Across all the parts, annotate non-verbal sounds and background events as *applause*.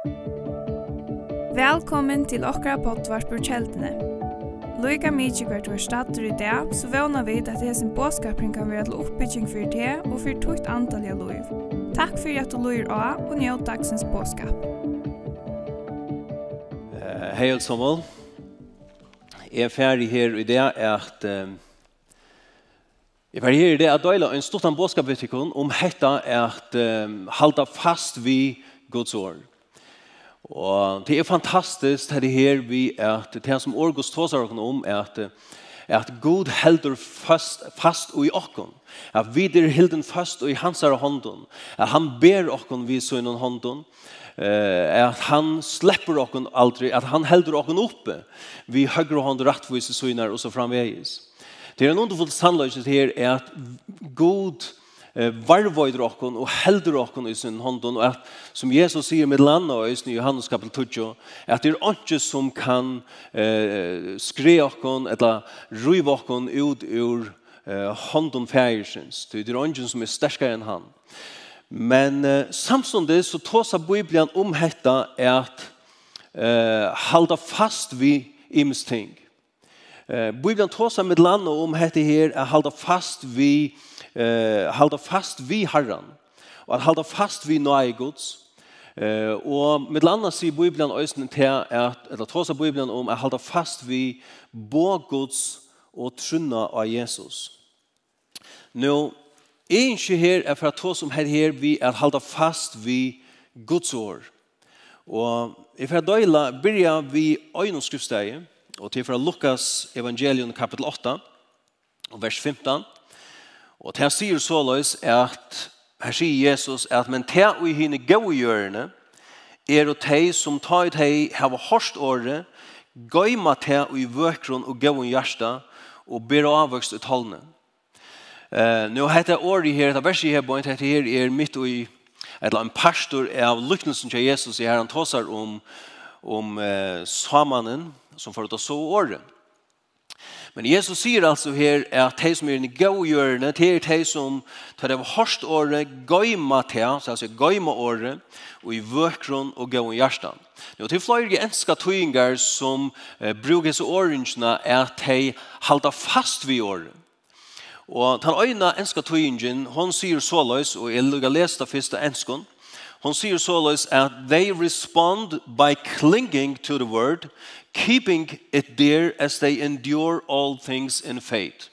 Velkommen til okra pottvarpur kjeldene. Loika mykje hvert var stater i dag, så vana vi at hesen båskapring kan være til oppbygging for det og for tukt antall av loiv. Takk for at du loir av og njød dagsens båskap. Uh, hei alt sammen. Jeg er ferdig her i dag at um, Jeg var her i det at døyla en stortan bådskap om hetta at um, halda fast vi Guds ord. Og det er fantastisk det her vi at det som Orgos tåsar okken om er at at Gud heldur fast, fast i okkon. At vi der helden fast i hans her hånden. At han ber okkon vi så innan hånden. Uh, at han släpper okkon aldri. At han heldur okkon oppe. Vi høyre hånd rattvise søgner og så framvegis. Det er en underfull sannløsning her er at Gud heldur varvoider okkon og heldur okkon i sin hånden og at som Jesus sier med landa og i Johannes kapitel 2 at det er ikke som kan eh, skre okkon eller ruiv okkon ut ur eh, hånden fægersins det er ikke som er sterkare enn han men eh, samståndet så tåsa Bibelen om hetta er at eh, halda fast vi ims ting. Eh, Bibelen tåsa med landa om hetta her er halda fast vi eh, halda fast vi Herren og at halda fast vi nøye Guds Eh og med landa sig Bibelen øysen til at eller trosa Bibelen om at halda fast vi bo Guds og trunna av Jesus. Nå er ikke her er for at to som her her vi er halda fast vi Guds år. Og i fra døyla byrja vi øyne skriftsteg og til fra Lukas evangelion kapitel 8 og vers 15 Og det sier så løs at her sier Jesus at men te og i henne gode gjørende er og te som ta ut hei hava hårst året gøyma te og i vøkron og gode hjärsta og ber avvøkst ut holdene. Uh, nå heter året her, det verset her, bare heter her er midt og i et eller annet pastor av lyknelsen til Jesus i her han tåsar om, om uh, samanen som får ut å så året. Men Jesus sier altså her at de som er i gøygjørende, det er de som tar av hørst året, gøyma til, så altså gøyma året, og i vøkron og gøyma hjertan. Nå til flere enska tøyinger som eh, brukes årene er at de halda fast vid året. Og den øyne enska tøyingen, hon sier såløys, og jeg lukker lest av første enskån, hon sier såløys at they respond by clinging to the word keeping it dear as they endure all things in faith.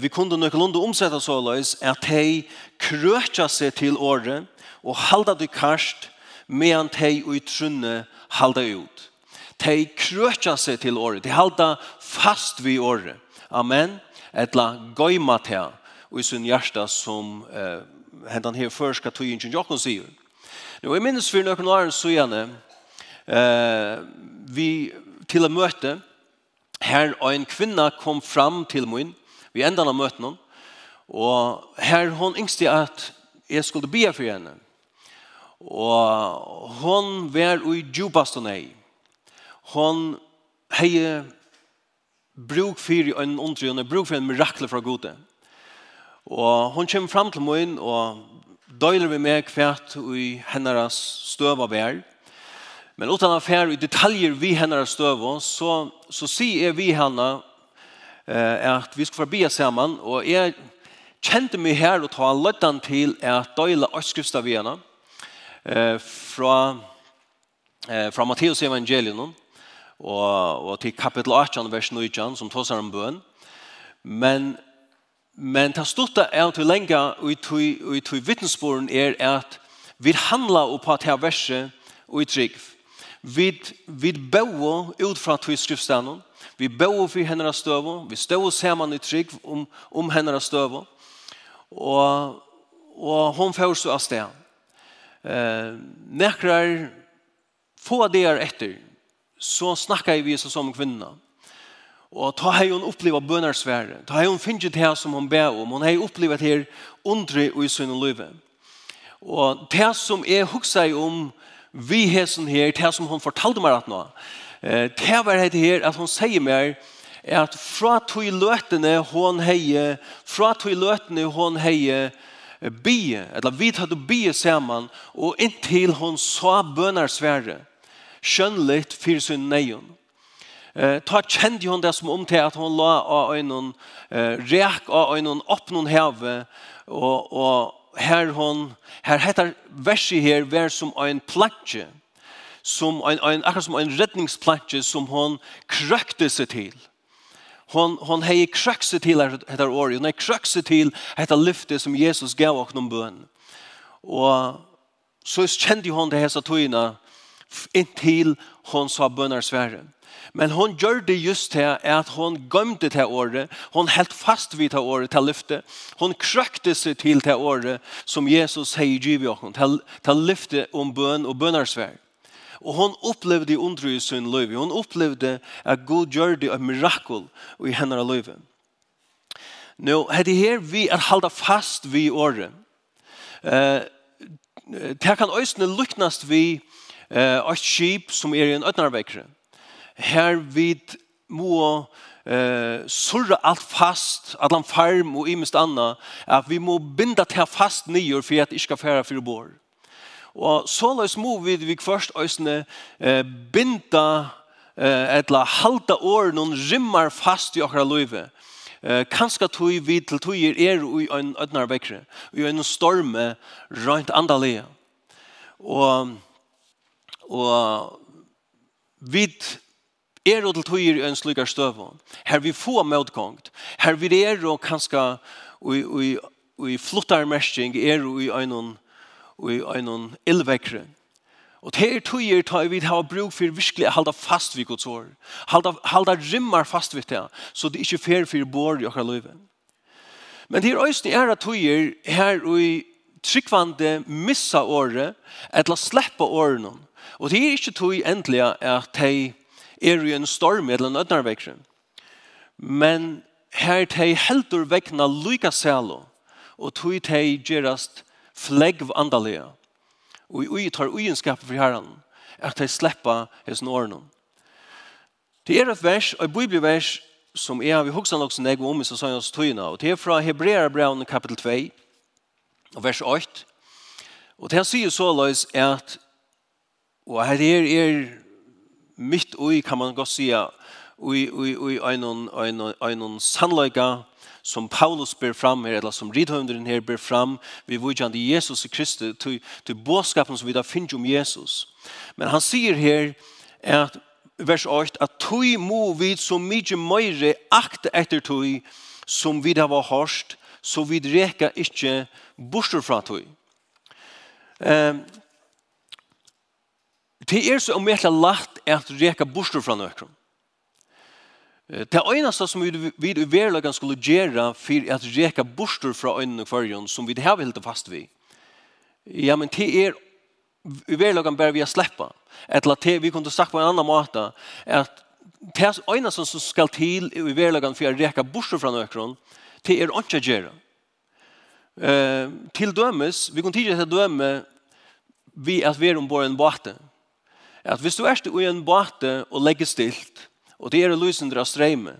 Vi kunde nøkkelunde omsette såleis at de krøtja seg til året og halda det karst medan de og i trunne halda ut. De krøtja seg til året, de halda fast vid året. Amen. Etla goima te og i sin hjärsta som eh, hentan her først skal tog inn til sier. Nå, jeg minnes for noen år så gjerne, eh, vi til å møte her en kvinna kom fram til min vi enda av møten og her hon yngste at jeg skulle be for henne. Og hon var i djupast og nei hon hei bruk for en ondrønne bruk for en mirakel fra gode. Og hon kommer fram til min og døyler vi med hvert i hennes støv av vær. Men utan att färra i detaljer vi henne stöv så, så ser vi henne eh, att vi ska förbi samman och jag kände mig här och ta løttan till att döjla avskrift vi henne eh, från eh, från Matteus evangelion och, och till kapitel 18 vers 19 som tås om bön. men men ta stutta er at vi lenga og i tog vittnesboren er at vi handla på at her verset og i trygg Vi, vi bøo ut fra tog skriftstenen. Vi bøo for henne støve. Vi stod sammen i trygg om, om henne støve. Og, og hun får så av sted. Eh, nekrar få der etter, så snakker vi så som kvinna. Og ta har hun opplevd bønarsvære. Ta har hun finnet det som hun ber om. Hun hei det her undre og i sin løyve. Og det som jeg husker om, vi hesen her, det som hun fortalte meg at nå, det var det her at hun sier meg at fra tog løtene hun heie, fra tog løtene hun heie, bie, eller vi hadde bie sammen, og inntil hun sa bønarsvære, skjønnligt for sin neion. Eh, ta kjente hun det som om til at hun la av øynene, eh, rek av øynene opp noen heve, og, og, her hon, her heter verset her, vær som en platje, som en, en, akkurat som en redningsplatje som hon krøkte seg til. Hon, hon hei krøkse til dette året, hon hei krøkse til dette lyftet som Jesus gav oss noen bøn. Og så kjente hon det hese tøyene inntil hon sa bønner sværen. Men hon gjør det just til at hon gømte til året, hon helt fast vid til året til lyfte, hon krøkte seg til til året som Jesus hei giv i åkken, til, til lyfte om bøn og bønarsvær. Og hon opplevde undru i sin liv, hon opplevde at Gud gjør det et mirakel i henne løyve. Nå, er det her vi er halda fast vid året. Eh, det kan øyne lyknast vi eh, et skip som er i en øtnarvekkere her vi må eh, surre alt fast, at han farm og imest anna, at vi må binda til fast nyer for at ikke skal fære for vår. Og så løs må vi vi først øsne eh, binda eh, etla halda år noen rimmar fast i okra løyve. Eh, kanska tog vi til tog er er i en ødnar vekkere, i en storme røynt andalega. Og, og vi er og til tøyer i en slik støvån. Her vi få medkongt. Her vi er og kanskje i flottarmersking er og i øynene og i øynene illvekkere. Og det er tøyer tar vi har bruk for virkelig å holde fast vid Guds år. Holde, holde rimmar fast vid det, så det er ikke fer for bor i åkere løyve. Men det er øyne er at tøyer her og i tryggvande missa året, eller sleppa årene. Og det er ikke tøy endelig at de er i en storm eller en ødnarvekkere. Men her teg heldur vekna lyka selo, og tog teg gerast flegv andalega. Og i ui tar uienskapet for herren, at teg sleppa hesen årene. Det er et vers, og et bibelvers, som jeg har vi nok som jeg om i Sassanias tøyna, og det er fra Hebreabraun kapitel 2, og vers 8. Og det sier så løs at, og her er, er mitt ui kan man godt si ui, ui, ui, einon, einon, einon sannløyga som Paulus ber fram her, eller som ridhøvnderen her ber fram, vi vujande Jesus i Kristi, til, til båskapen som vi da finner om Jesus. Men han sier her, at, vers 8, at tui mu vi så mykje meire akte etter tui, som vi da var hørst, så vi reka ikkje borster fra tui. Um, det er så omgjentlig lagt at reka bostur fra nøkron. Det eneste som vi, vi i verleggen skulle gjøre for at reka bostur fra øynene kvarjon, som vi det har helt fast vi, ja, men det er i verleggen bare vi har sleppa. Eller det vi kunne sagt på en annan måte, at det eneste som skal til i verleggen for at reka bostur fra nøkron, det er ikke gjøre. Uh, til dømes, vi kunne tidligere til døme vi at vi er ombord en båte, at hvis du er i en båte og legger stilt, og det er lysende av strømme,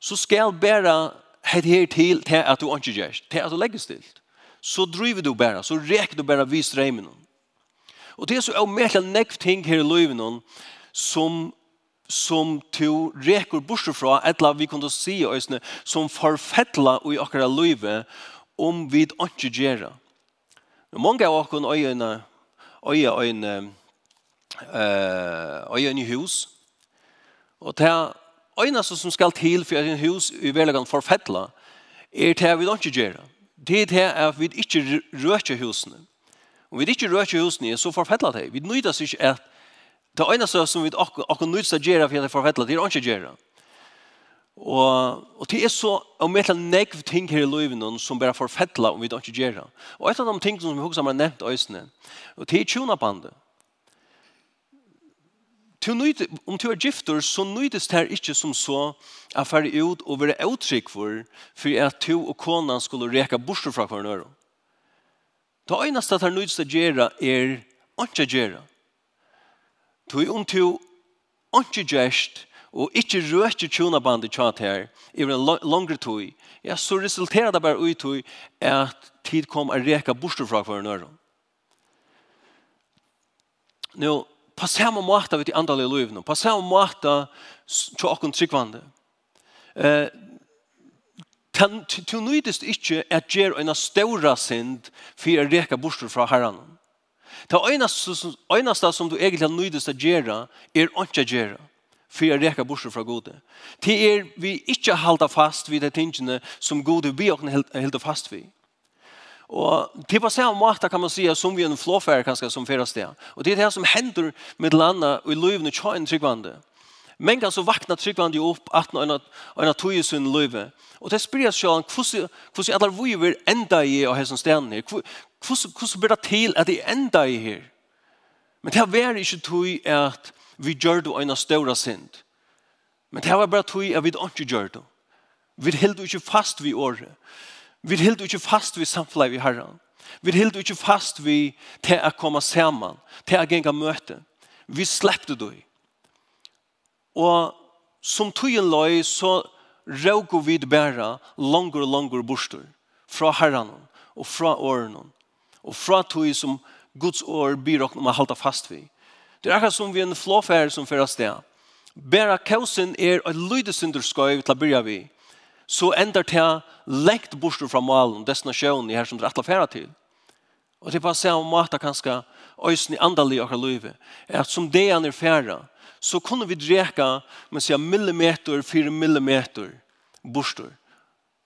så skal bare hette her til til at du ikke gjør, til at du legger stilt. Så driver du bare, så reker du bare vid strømmen. Og det er så avmerkelig nekv ting her i løyven som som to reker bortsett fra, eller vi kunne si øyne, som forfettler i akkurat løyve om vi ikke gjør. Mange av oss øyene, øyene, eh och i hus. Och det ena som skal til för en hus i välagan för er det vi ikke gjør. Det er det at vi ikke rör husene. Om vi ikke rører husene, så forfettler det. Vi nøyder oss ikke at det eneste som vi ikke nøyder oss å gjøre for at det forfettler, det er ikke gjøre. Og, og det er så om et eller annet ting her i livet som bare forfettler om vi ikke gjør. Og et av de tingene som vi også har nevnt øsene, og det er tjonabandet to nøyde, om du er gifter, så nøydes det her ikke som så at fære ut og være uttrykk for, for at du og kona skulle reka borser fra hver nøyre. Det eneste at her nøydes det gjøre er ikke gjøre. Du om du ikke gjørst, og ikke røkje tjonabandet tjat her, i en langre tog, ja, så resulterer det bare ut tøy at tid kom å reka borser fra hver hverandre. Nå, på samme måte vi til andalige løyvene, på samme måte til åkken tryggvande. Du nøydest ikke at gjør en større synd for å reka bort fra herren. Det eneste som du egentlig nøydest å gjøre, er å ikke gjøre for å reka bort fra gode. Det er vi ikke halda fast vid de tingene som gode vi åkken halda fast vid. Og det på samme måte kan man säga som vi en flåfære kanskje som fyrer sted. Og det er det som hender med landa og i löven och tjojen tryggvande. Men kan så vakna tryggvande opp att en av tog i sin det Og det an seg hur alla vi vill enda i och här som stannar. Hur hur blir det til at det enda i her? Men det er ikke tog at vi gjør det en større synd. Men det er bare tog at vi ikke gjør det. Vi held ikke fast vi året. Vi held ikke fast vi samfunnet vi herren. Vi held ikke fast vi til å komme sammen, til å gjenge møte. Vi sleppte det. Og som tøyen løy, så råk vi det bare langer og langer borster fra herren og fra årene og fra tøy som Guds år byr oss om å holde fast vi. Det er akkurat som vi en flåfær som fører sted. Bæra kausen er et lydesinderskøy til å begynne vi så ender det lengt bort fra malen, destinasjonen i her som det er atla færa til. Og det er bare å se om mata kanskje øysen i andal i akkur løyve, at som det han er færa, så kunne vi dreka, med sier millimeter, fire millimeter, bostor.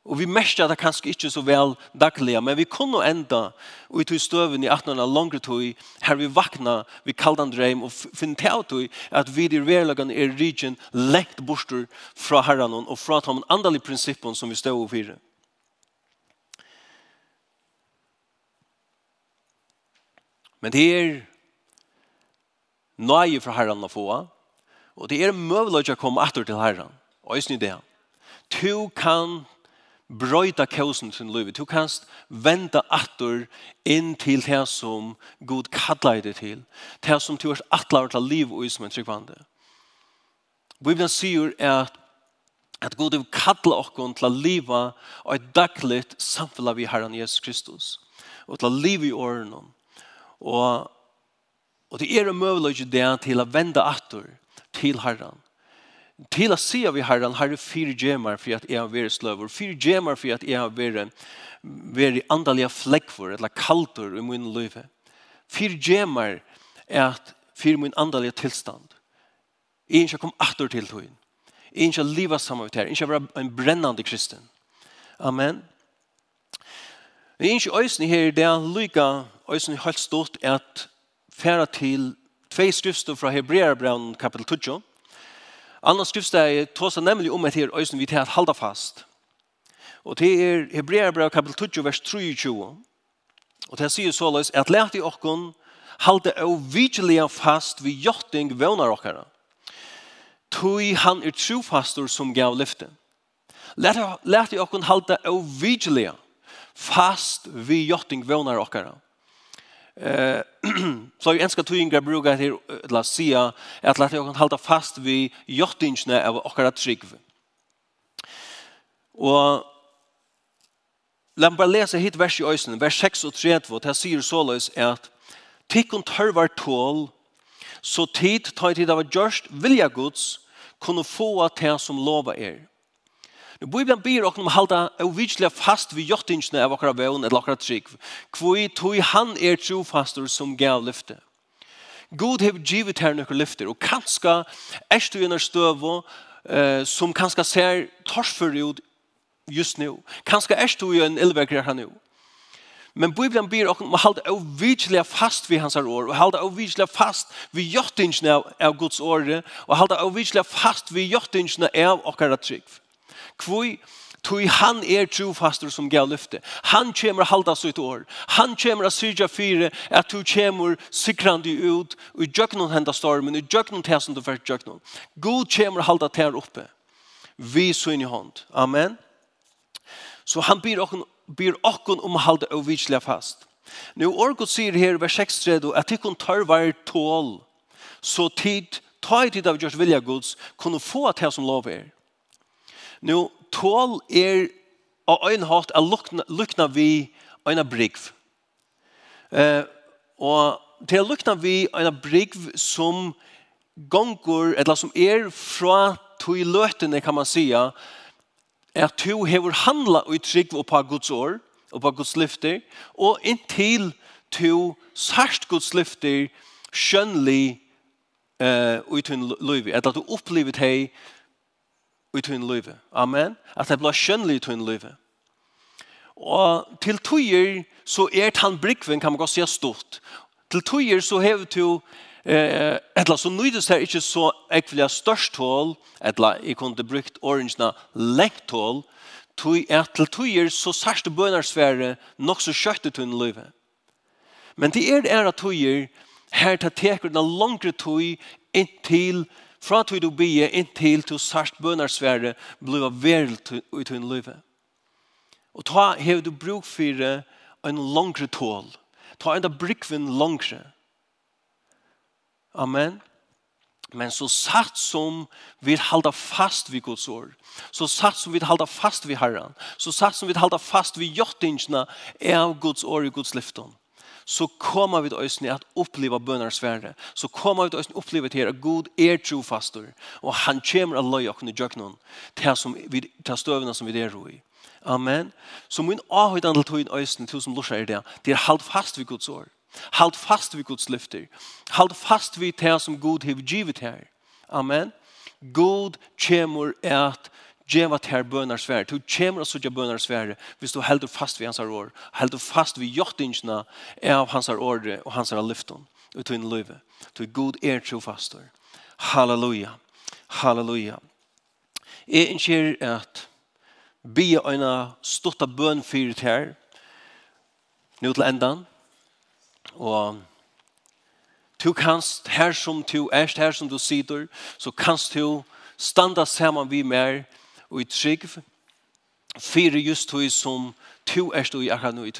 Og vi mestrar det kanskje ikke så vel daglig, men vi kunne enda og i tog støven i 18 år langere tog, her vi vakna, vi kaldan dreim og finne til tog at vi i verlagan er region lengt borster fra herran og fra de andre prinsippene som vi stod og fyrer. Men det er nøye fra herran å få, og det er mulig å komme etter til herran. Og jeg snitt det. Du kan brøyta kausen sin liv. Du kanst venda atur inn til det som Gud kallar deg til. Det som du har atlar til liv og som en tryggvande. Bibelen sier at at Gud vil kalla okkon til å liva og et dagligt samfunn vi Herren Jesus Kristus. Og til å liva i årene. Og, og det er mulig det til å venda atur til Herren til å si av i herren, herre, fire gjemmer for at jeg har vært sløver, fire gjemmer for at jeg har vært, vært andalige flekkfor, eller kaltor i min liv. Fire gjemmer er at fire min andalige tilstand. Jeg ikke kom atter til togjen. Jeg ikke livet sammen med her. Jeg ikke være en brennende kristen. Amen. Jeg er ikke øyne her, det er lykke øyne helt stort at fære til tve skrifter fra Hebreerbrevet kapitel 2, Annars skriftsteg tås nemlig om et her øysen vi til at halda fast. Og det er Hebreabrev kapitel 20, vers 23. Og det sier såleis at lærte i okkon halda og vigilia fast vi jotting vøvnar okkara. Tui han er trofastor som gav lyfte. Lærte i okkon halda og vigilia fast vi jotting vøvnar okkara. Eh *clears throat* så jag önskar ønsker tøyinger bruker til la sia låta jag kan hålla fast vi jottingsne av okkara trygg. Och la meg bare hit vers i ösen, vers 6 och 3, og det sier såleis at Tikkun törvar tål, så tid tar tid av gjørst vilja Guds, kunna få att det som lova er. Nu Bibelen byr och om halda avvitslega fast vid jottingsna av okkara vevn eller okkara trygg. Kvoi tog han er trofastor som gav lyfte. God hev givet her nøkker lyfter, og kanska erstu gjennom støvo eh, som kanska ser torsfyrir ut just nu. Kanska erstu jo en illverkere her nu. Men Bibelen ber okkur om halda ovidliga fast vid hans år, og halda ovidliga fast vid jottingsne av, Guds åre, og halda ovidliga fast vid jottingsne av okkara trygg. Kvoi, Tui han er trofastor som gav lyfte. Han kommer halda sitt år. Han kommer at syrja fyre at du kommer sikrande ut og i djøknon henda stormen, i djøknon til som du fyrir djøknon. God kommer halda til oppe. Vi syn i hånd. Amen. Så han byr okkon, byr okkon om halda og vitslega fast. Nu orkot sier her vers 6-3 at ikkon tar var tål så tid, ta i tid av Gjørs vilja gods, kunne få at det som lov er. Nå, tål er av øynhatt a lukna, lukna vi øyna brygv. Eh, og til er lukna vi øyna brygv som gongur, eller som er fra tog løtene, kan man sija, er at to hever handla og trygg og på Guds år, og på Guds lyfter, og inntil to sørst Guds lyfter, skjønnelig eh, og i tunn eller at du opplever det i tun løyve. Amen. At det blir skjønnelig i løyve. Og til tøyer så er tann brikven, kan man godt si, stort. Til tøyer så hever du eh, etla så nøydes her ikke så ekvelig størst tål, etla jeg kunne brukt orangene lengt tål, tøy er til tøyer så sørste bønarsfære nok så kjøttet tøyen løyve. Men det er det er at tøyer her til teker den langre tøy inntil Fra tog du bie inntil til sart bønarsvære blir veril ut i løyve. Og ta hev du bruk for en langre tål. Ta enda brikven langre. Amen. Men så satt som vi halda fast vid Guds ord, så satt som vi halda fast vid Herren, så satt som vi halda fast vid jottingsna er av Guds ord i Guds lyfton så kommer vi til øyne at oppleva bønars verre. Så kommer vi til øyne oppleva til at god er trofastor, og han kommer å løye oss i djøknen til, som vi, til støvene som vi er i. Amen. Så min avhøyden til tøyne øyne til som lorser er det, det er halvt fast ved Guds år. Halt fast vid Guds lyfter. Halt fast vid det som Gud har givet här. Amen. God kommer att Djeva ter bønar svære. Du kommer og sutja bønar svære hvis du heldur fast ved hans år. Heldur fast ved jottingene av hans orð og hans lyfton. ut tog inn to Du er god er trofastor. Halleluja. Halleluja. Jeg innskjer at be eina stutta bøn fyrt her. Nå til endan. Og du kanst her som du er, her som du sitter, så kanst du standa saman vi mer og i trygg fyrir just tog som to erst i akkurat nu,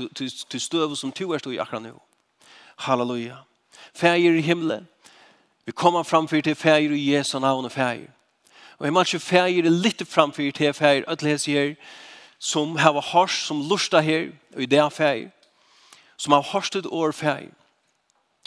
til støv som to erst i akkurat nu. Halleluja. Fægir i himmelen. Vi kommer framfyr til fægir i Jesu navn og fægir. Og jeg måske fægir litt framfyr til fægir ødeles her, som hava hars, som lusta her, og i det fægir, som har harstet år fægir.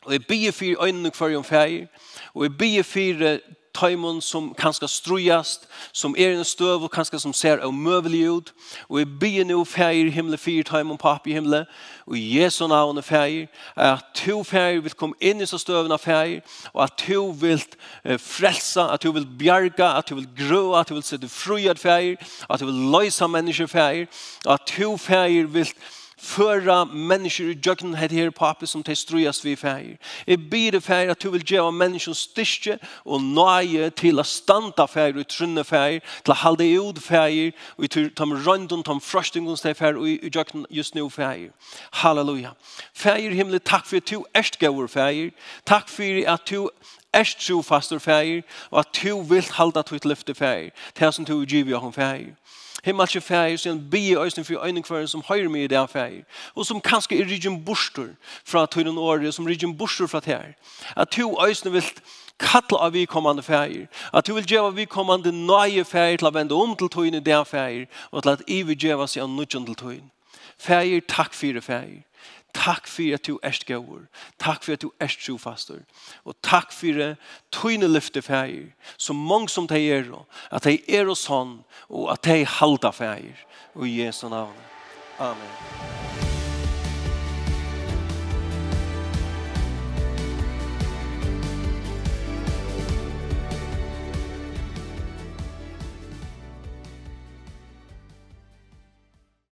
Og jeg bier fyr øynene kvar om fægir, og jeg bier fyr tøymon som kanskje strujast, som er en støv og kanskje som ser av møvelig ut. Og jeg bier nå feir himmelen fyr tøymon papp i himmelen, og Jesu navn feir, at to feir vil komme inn i så støven av feir, og at to vil frelsa, at to vil bjerga, at to vil grå, at to vil sette frujad feir, at to vil løysa mennesker feir, at to feir vil föra mennesker i jöknen här här pappi som te strujas vi färger. Jeg byr det färger at du vil gjøre mennesker styrke och nöje till att stanta färger och trunna färger till att halda ut til å ta tur tam ta med fröstingens där färger og i jöknen just nu färger. Halleluja. Feir himmelig, takk for at du är gåvor färger. Takk for at du er trofastor feir og at du vil halda tutt lyfte feir. til som du giver jo hon feir himmelske feir, så han blir øyne for øyne kvar som høyre mye i det feir, og som kanskje er ryggen borster fra tøyden året, som ryggen borster fra her. At to øyne vil kalla av vikommande feir, at du vil gjeva vikommande nøye feir til å vende om til tøyne i det feir, og til at i vil gjeva seg av nødgjøn til tøyne. Feir, takk for feir. Takk for at du er gauur. Takk for at du er trofastur. Og takk for tøyne lyfte feir. så mange som de er, at de er og sånn, og at de halda feir. Og i Jesu navn. Amen.